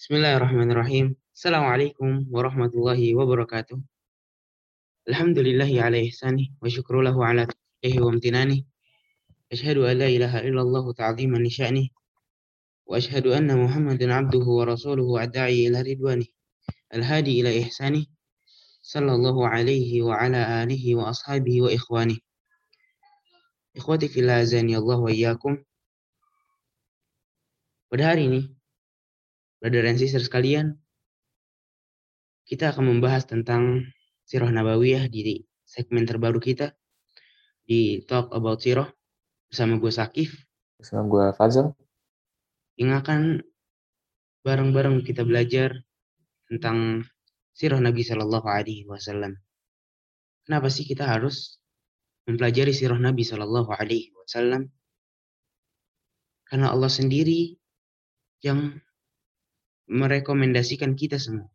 بسم الله الرحمن الرحيم. السلام عليكم ورحمة الله وبركاته. الحمد لله على إحسانه وشكر له على توفيقه وامتنانه. أشهد أن لا إله إلا الله تعظيما لشأنه وأشهد أن محمد عبده ورسوله الداعي إلى رضوانه الهادي إلى إحسانه صلى الله عليه وعلى آله وأصحابه وإخوانه. إخوتي في الله الله وإياكم. Pada hari ini, Brother dan sister sekalian, kita akan membahas tentang Sirah Nabawiyah di segmen terbaru kita di Talk About Sirah bersama gue Sakif. Bersama gue Fazal. Yang akan bareng-bareng kita belajar tentang Sirah Nabi Shallallahu Alaihi Wasallam. Kenapa sih kita harus mempelajari Sirah Nabi Shallallahu Alaihi Wasallam? Karena Allah sendiri yang merekomendasikan kita semua.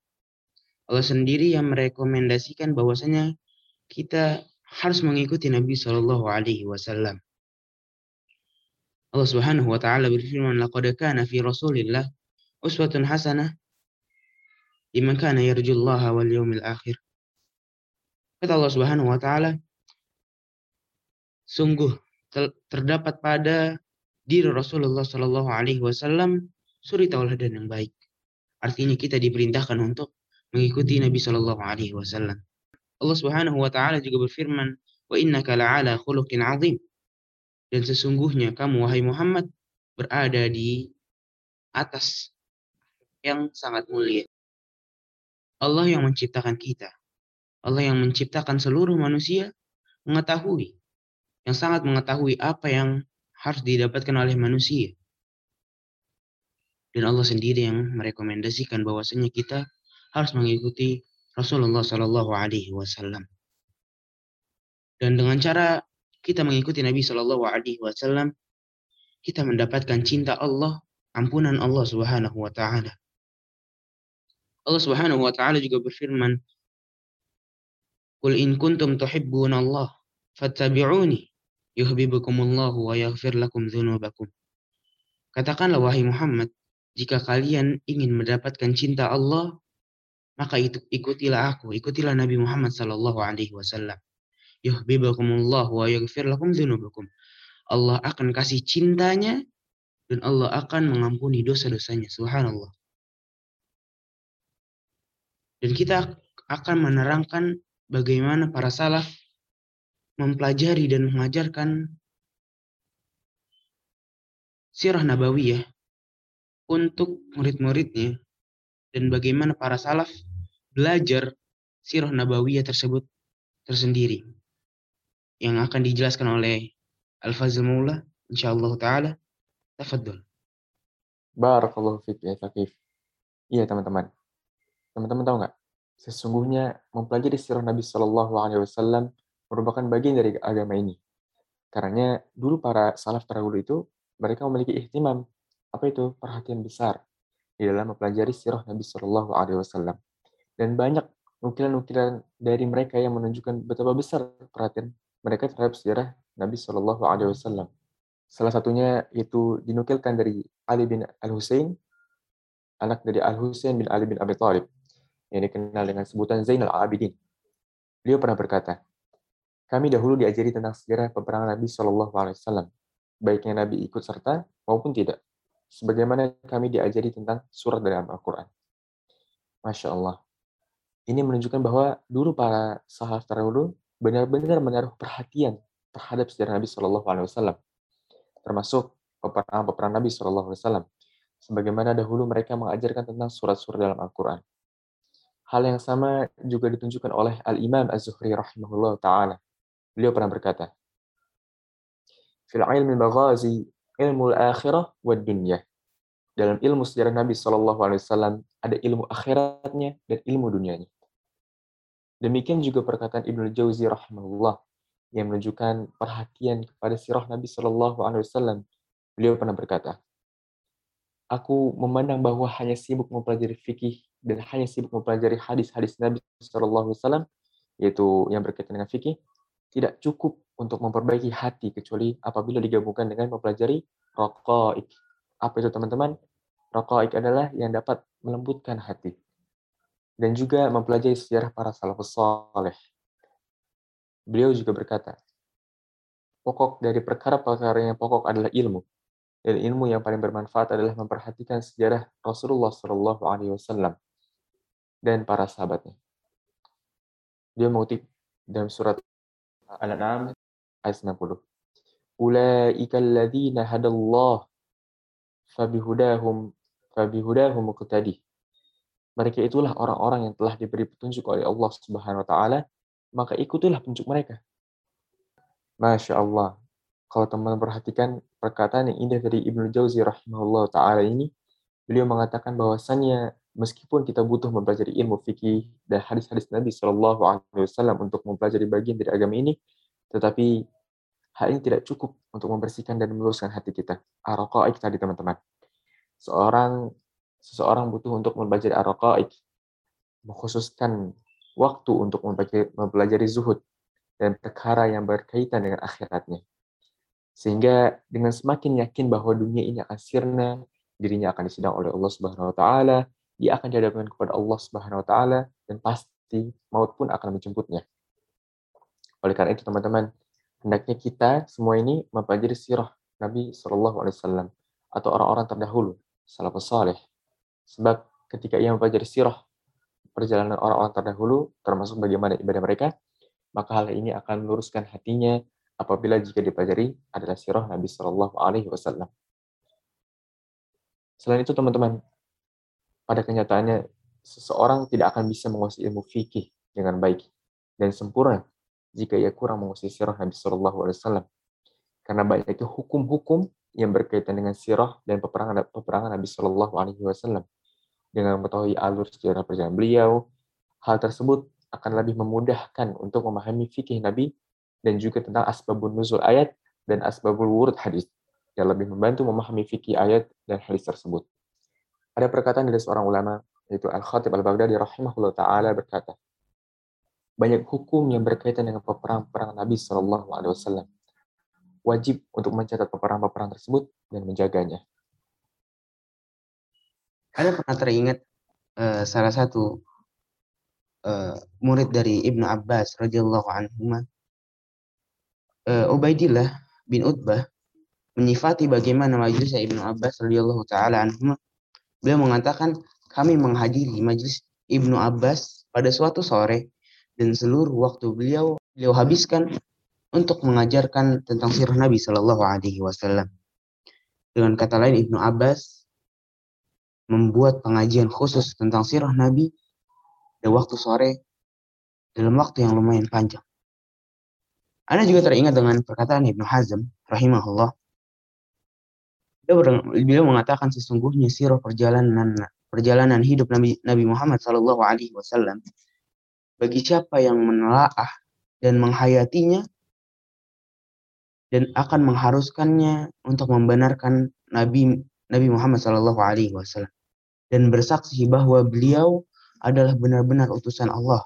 Allah sendiri yang merekomendasikan bahwasanya kita harus mengikuti Nabi Shallallahu Alaihi Wasallam. Allah Subhanahu Wa Taala berfirman, "Laqad kana fi Rasulillah uswatun hasanah liman kana yarjullaha wal yawmil akhir." Kata Allah Subhanahu Wa Taala, sungguh terdapat pada diri Rasulullah Shallallahu Alaihi Wasallam suri tauladan yang baik. Artinya kita diperintahkan untuk mengikuti Nabi Shallallahu Alaihi Wasallam. Allah Subhanahu Wa Taala juga berfirman, wa innaka la'ala khuluqin azim. Dan sesungguhnya kamu wahai Muhammad berada di atas yang sangat mulia. Allah yang menciptakan kita. Allah yang menciptakan seluruh manusia mengetahui yang sangat mengetahui apa yang harus didapatkan oleh manusia dan Allah sendiri yang merekomendasikan bahwasanya kita harus mengikuti Rasulullah Shallallahu Alaihi Wasallam. Dan dengan cara kita mengikuti Nabi Shallallahu Alaihi Wasallam, kita mendapatkan cinta Allah, ampunan Allah Subhanahu Wa Taala. Allah Subhanahu Wa Taala juga berfirman, "Qul in kuntum tuhibbun Allah, fattabi'uni, yuhibbukumullahu wa yaghfir lakum dzunubakum." Katakanlah wahai Muhammad, jika kalian ingin mendapatkan cinta Allah, maka itu ikutilah aku, ikutilah Nabi Muhammad sallallahu alaihi wasallam. Yuhibbukumullah wa yaghfir lakum dzunubakum. Allah akan kasih cintanya dan Allah akan mengampuni dosa-dosanya. Subhanallah. Dan kita akan menerangkan bagaimana para salaf mempelajari dan mengajarkan sirah nabawiyah untuk murid-muridnya dan bagaimana para salaf belajar sirah nabawiyah tersebut tersendiri yang akan dijelaskan oleh Al-Fazil Maula insyaallah taala tafadhol Barakallahu fiik ya Fakif. Iya teman-teman. Teman-teman tahu nggak? Sesungguhnya mempelajari sirah Nabi Shallallahu Alaihi Wasallam merupakan bagian dari agama ini. Karena dulu para salaf terdahulu itu mereka memiliki ihtimam apa itu perhatian besar di dalam mempelajari sirah Nabi Shallallahu Alaihi Wasallam dan banyak nukilan-nukilan dari mereka yang menunjukkan betapa besar perhatian mereka terhadap sirah Nabi Shallallahu Alaihi Wasallam. Salah satunya itu dinukilkan dari Ali bin Al Husain, anak dari Al Husain bin Ali bin Abi Thalib, yang dikenal dengan sebutan Zainal Abidin. Beliau pernah berkata, kami dahulu diajari tentang sejarah peperangan Nabi Shallallahu Alaihi Wasallam, baiknya Nabi ikut serta maupun tidak sebagaimana kami diajari tentang surat dalam Al-Quran. Masya Allah. Ini menunjukkan bahwa dulu para sahabat terdahulu benar-benar menaruh perhatian terhadap sejarah Nabi Shallallahu Alaihi Wasallam, termasuk peperangan-peperangan Nabi Shallallahu Alaihi Wasallam, sebagaimana dahulu mereka mengajarkan tentang surat-surat dalam Al-Quran. Hal yang sama juga ditunjukkan oleh Al-Imam Az-Zuhri rahimahullah ta'ala. Beliau pernah berkata, Fil ilmi baghazi ilmu akhirah wa dunya. Dalam ilmu sejarah Nabi Wasallam ada ilmu akhiratnya dan ilmu dunianya. Demikian juga perkataan Ibnu Jauzi rahimahullah yang menunjukkan perhatian kepada sirah Nabi Wasallam. Beliau pernah berkata, Aku memandang bahwa hanya sibuk mempelajari fikih dan hanya sibuk mempelajari hadis-hadis Nabi Wasallam, yaitu yang berkaitan dengan fikih, tidak cukup untuk memperbaiki hati kecuali apabila digabungkan dengan mempelajari raqaik. Apa itu teman-teman? Raqaik adalah yang dapat melembutkan hati. Dan juga mempelajari sejarah para salafus saleh. Beliau juga berkata, pokok dari perkara-perkara yang pokok adalah ilmu. Dan ilmu yang paling bermanfaat adalah memperhatikan sejarah Rasulullah Shallallahu Alaihi Wasallam dan para sahabatnya. Dia mengutip dalam surat Al-An'am ayat 90. Ulaika alladzina hadallah fabihudahum fabihudahum muqtadi. Mereka itulah orang-orang yang telah diberi petunjuk oleh Allah Subhanahu wa taala, maka ikutilah petunjuk mereka. Masya Allah. Kalau teman-teman perhatikan perkataan yang indah dari Ibnu Jauzi rahimahullah ta'ala ini, beliau mengatakan bahwasannya meskipun kita butuh mempelajari ilmu fikih dan hadis-hadis Nabi Shallallahu Alaihi Wasallam untuk mempelajari bagian dari agama ini, tetapi hal ini tidak cukup untuk membersihkan dan meluruskan hati kita. Araqaik tadi teman-teman. Seorang seseorang butuh untuk mempelajari araqaik, mengkhususkan waktu untuk mempelajari, mempelajari zuhud dan perkara yang berkaitan dengan akhiratnya. Sehingga dengan semakin yakin bahwa dunia ini akan sirna, dirinya akan disidang oleh Allah Subhanahu wa taala, dia akan dihadapkan kepada Allah Subhanahu wa taala dan pasti maut pun akan menjemputnya. Oleh karena itu teman-teman, hendaknya kita semua ini mempelajari sirah Nabi Shallallahu alaihi wasallam atau orang-orang terdahulu, salafus saleh. Sebab ketika ia mempelajari sirah perjalanan orang-orang terdahulu termasuk bagaimana ibadah mereka, maka hal ini akan meluruskan hatinya apabila jika dipelajari adalah sirah Nabi Shallallahu alaihi wasallam. Selain itu teman-teman, pada kenyataannya seseorang tidak akan bisa menguasai ilmu fikih dengan baik dan sempurna jika ia kurang menguasai sirah Nabi Shallallahu Alaihi Wasallam. Karena banyak itu hukum-hukum yang berkaitan dengan sirah dan peperangan peperangan Nabi Shallallahu Alaihi Wasallam. Dengan mengetahui alur sejarah perjalanan beliau, hal tersebut akan lebih memudahkan untuk memahami fikih Nabi dan juga tentang asbabun nuzul ayat dan asbabul wurud hadis yang lebih membantu memahami fikih ayat dan hadis tersebut. Ada perkataan dari seorang ulama, yaitu Al-Khatib Al-Baghdadi rahimahullah ta'ala berkata, banyak hukum yang berkaitan dengan peperang-peperang Nabi Shallallahu Alaihi Wasallam. Wajib untuk mencatat peperang-peperang tersebut dan menjaganya. Ada pernah teringat uh, salah satu uh, murid dari Ibnu Abbas radhiyallahu anhu, uh, Ubaidillah bin Utbah menyifati bagaimana majelis Ibnu Abbas radhiyallahu taala anhu Beliau mengatakan, kami menghadiri majelis Ibnu Abbas pada suatu sore dan seluruh waktu beliau beliau habiskan untuk mengajarkan tentang sirah Nabi Shallallahu Alaihi Wasallam. Dengan kata lain, Ibnu Abbas membuat pengajian khusus tentang sirah Nabi pada waktu sore dalam waktu yang lumayan panjang. Anda juga teringat dengan perkataan Ibnu Hazm rahimahullah beliau mengatakan sesungguhnya sirah perjalanan perjalanan hidup Nabi Nabi Muhammad Shallallahu Alaihi Wasallam bagi siapa yang menelaah dan menghayatinya dan akan mengharuskannya untuk membenarkan Nabi Nabi Muhammad Shallallahu Alaihi Wasallam dan bersaksi bahwa beliau adalah benar-benar utusan Allah.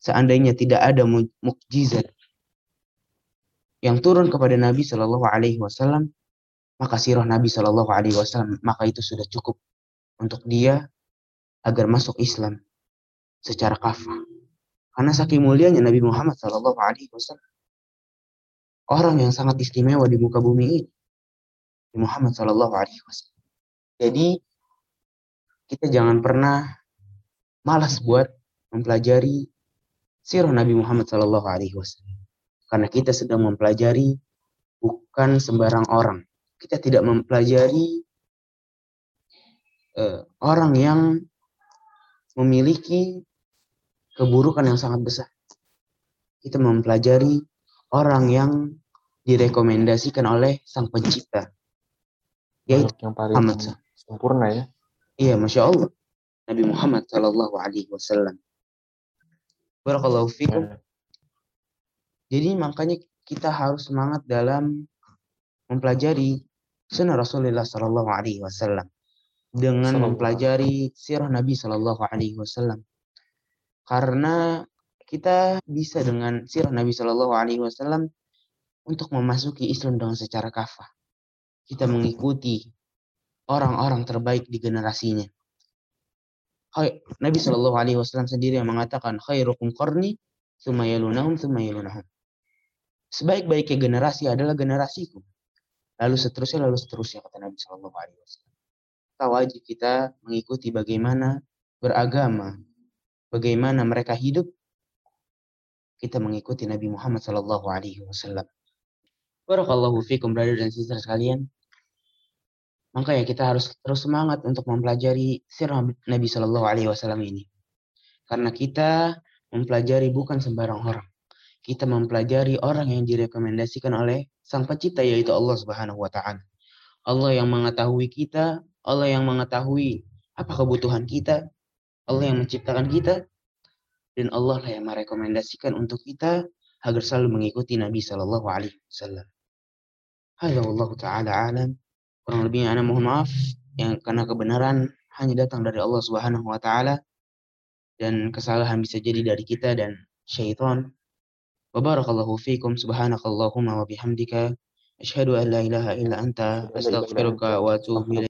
Seandainya tidak ada mukjizat yang turun kepada Nabi Shallallahu Alaihi Wasallam, maka sirah Nabi Shallallahu Alaihi Wasallam maka itu sudah cukup untuk dia agar masuk Islam secara kafah. Karena saking mulianya Nabi Muhammad Wasallam. Orang yang sangat istimewa di muka bumi ini. Muhammad Wasallam. Jadi kita jangan pernah malas buat mempelajari sirah Nabi Muhammad Wasallam. Karena kita sedang mempelajari bukan sembarang orang. Kita tidak mempelajari uh, orang yang memiliki keburukan yang sangat besar. Kita mempelajari orang yang direkomendasikan oleh sang pencipta. Yaitu yang paling Muhammad. sempurna ya. Iya, Masya Allah. Nabi Muhammad Sallallahu Alaihi Wasallam. Barakallahu fikum. Ya. Jadi makanya kita harus semangat dalam mempelajari sunnah Rasulullah Sallallahu Alaihi Wasallam dengan mempelajari sirah Nabi Sallallahu Alaihi Wasallam karena kita bisa dengan sirah Nabi Sallallahu Alaihi Wasallam untuk memasuki Islam dengan secara kafah. Kita mengikuti orang-orang terbaik di generasinya. Nabi Shallallahu Alaihi Wasallam sendiri yang mengatakan khairukum qarni thumma yalunahum thumma yalunahum. Sebaik-baiknya generasi adalah generasiku. Lalu seterusnya, lalu seterusnya kata Nabi Shallallahu Alaihi Wasallam. Kita wajib kita mengikuti bagaimana beragama, bagaimana mereka hidup. Kita mengikuti Nabi Muhammad Shallallahu Alaihi Wasallam. Barakallahu fikum brother dan sister sekalian. Maka ya kita harus terus semangat untuk mempelajari sirah Nabi Shallallahu Alaihi Wasallam ini, karena kita mempelajari bukan sembarang orang. Kita mempelajari orang yang direkomendasikan oleh Sang Pencipta yaitu Allah Subhanahu Wa Taala. Allah yang mengetahui kita, Allah yang mengetahui apa kebutuhan kita, Allah yang menciptakan kita, dan Allah lah yang merekomendasikan untuk kita agar selalu mengikuti Nabi Shallallahu Alaihi Wasallam. Halo Allah Taala alam. Kurang lebihnya Anda mohon maaf yang karena kebenaran hanya datang dari Allah Subhanahu wa taala dan kesalahan bisa jadi dari kita dan syaitan. Wa barakallahu fiikum subhanakallahumma wa bihamdika asyhadu an la ilaha illa anta astaghfiruka wa atubu ilaik.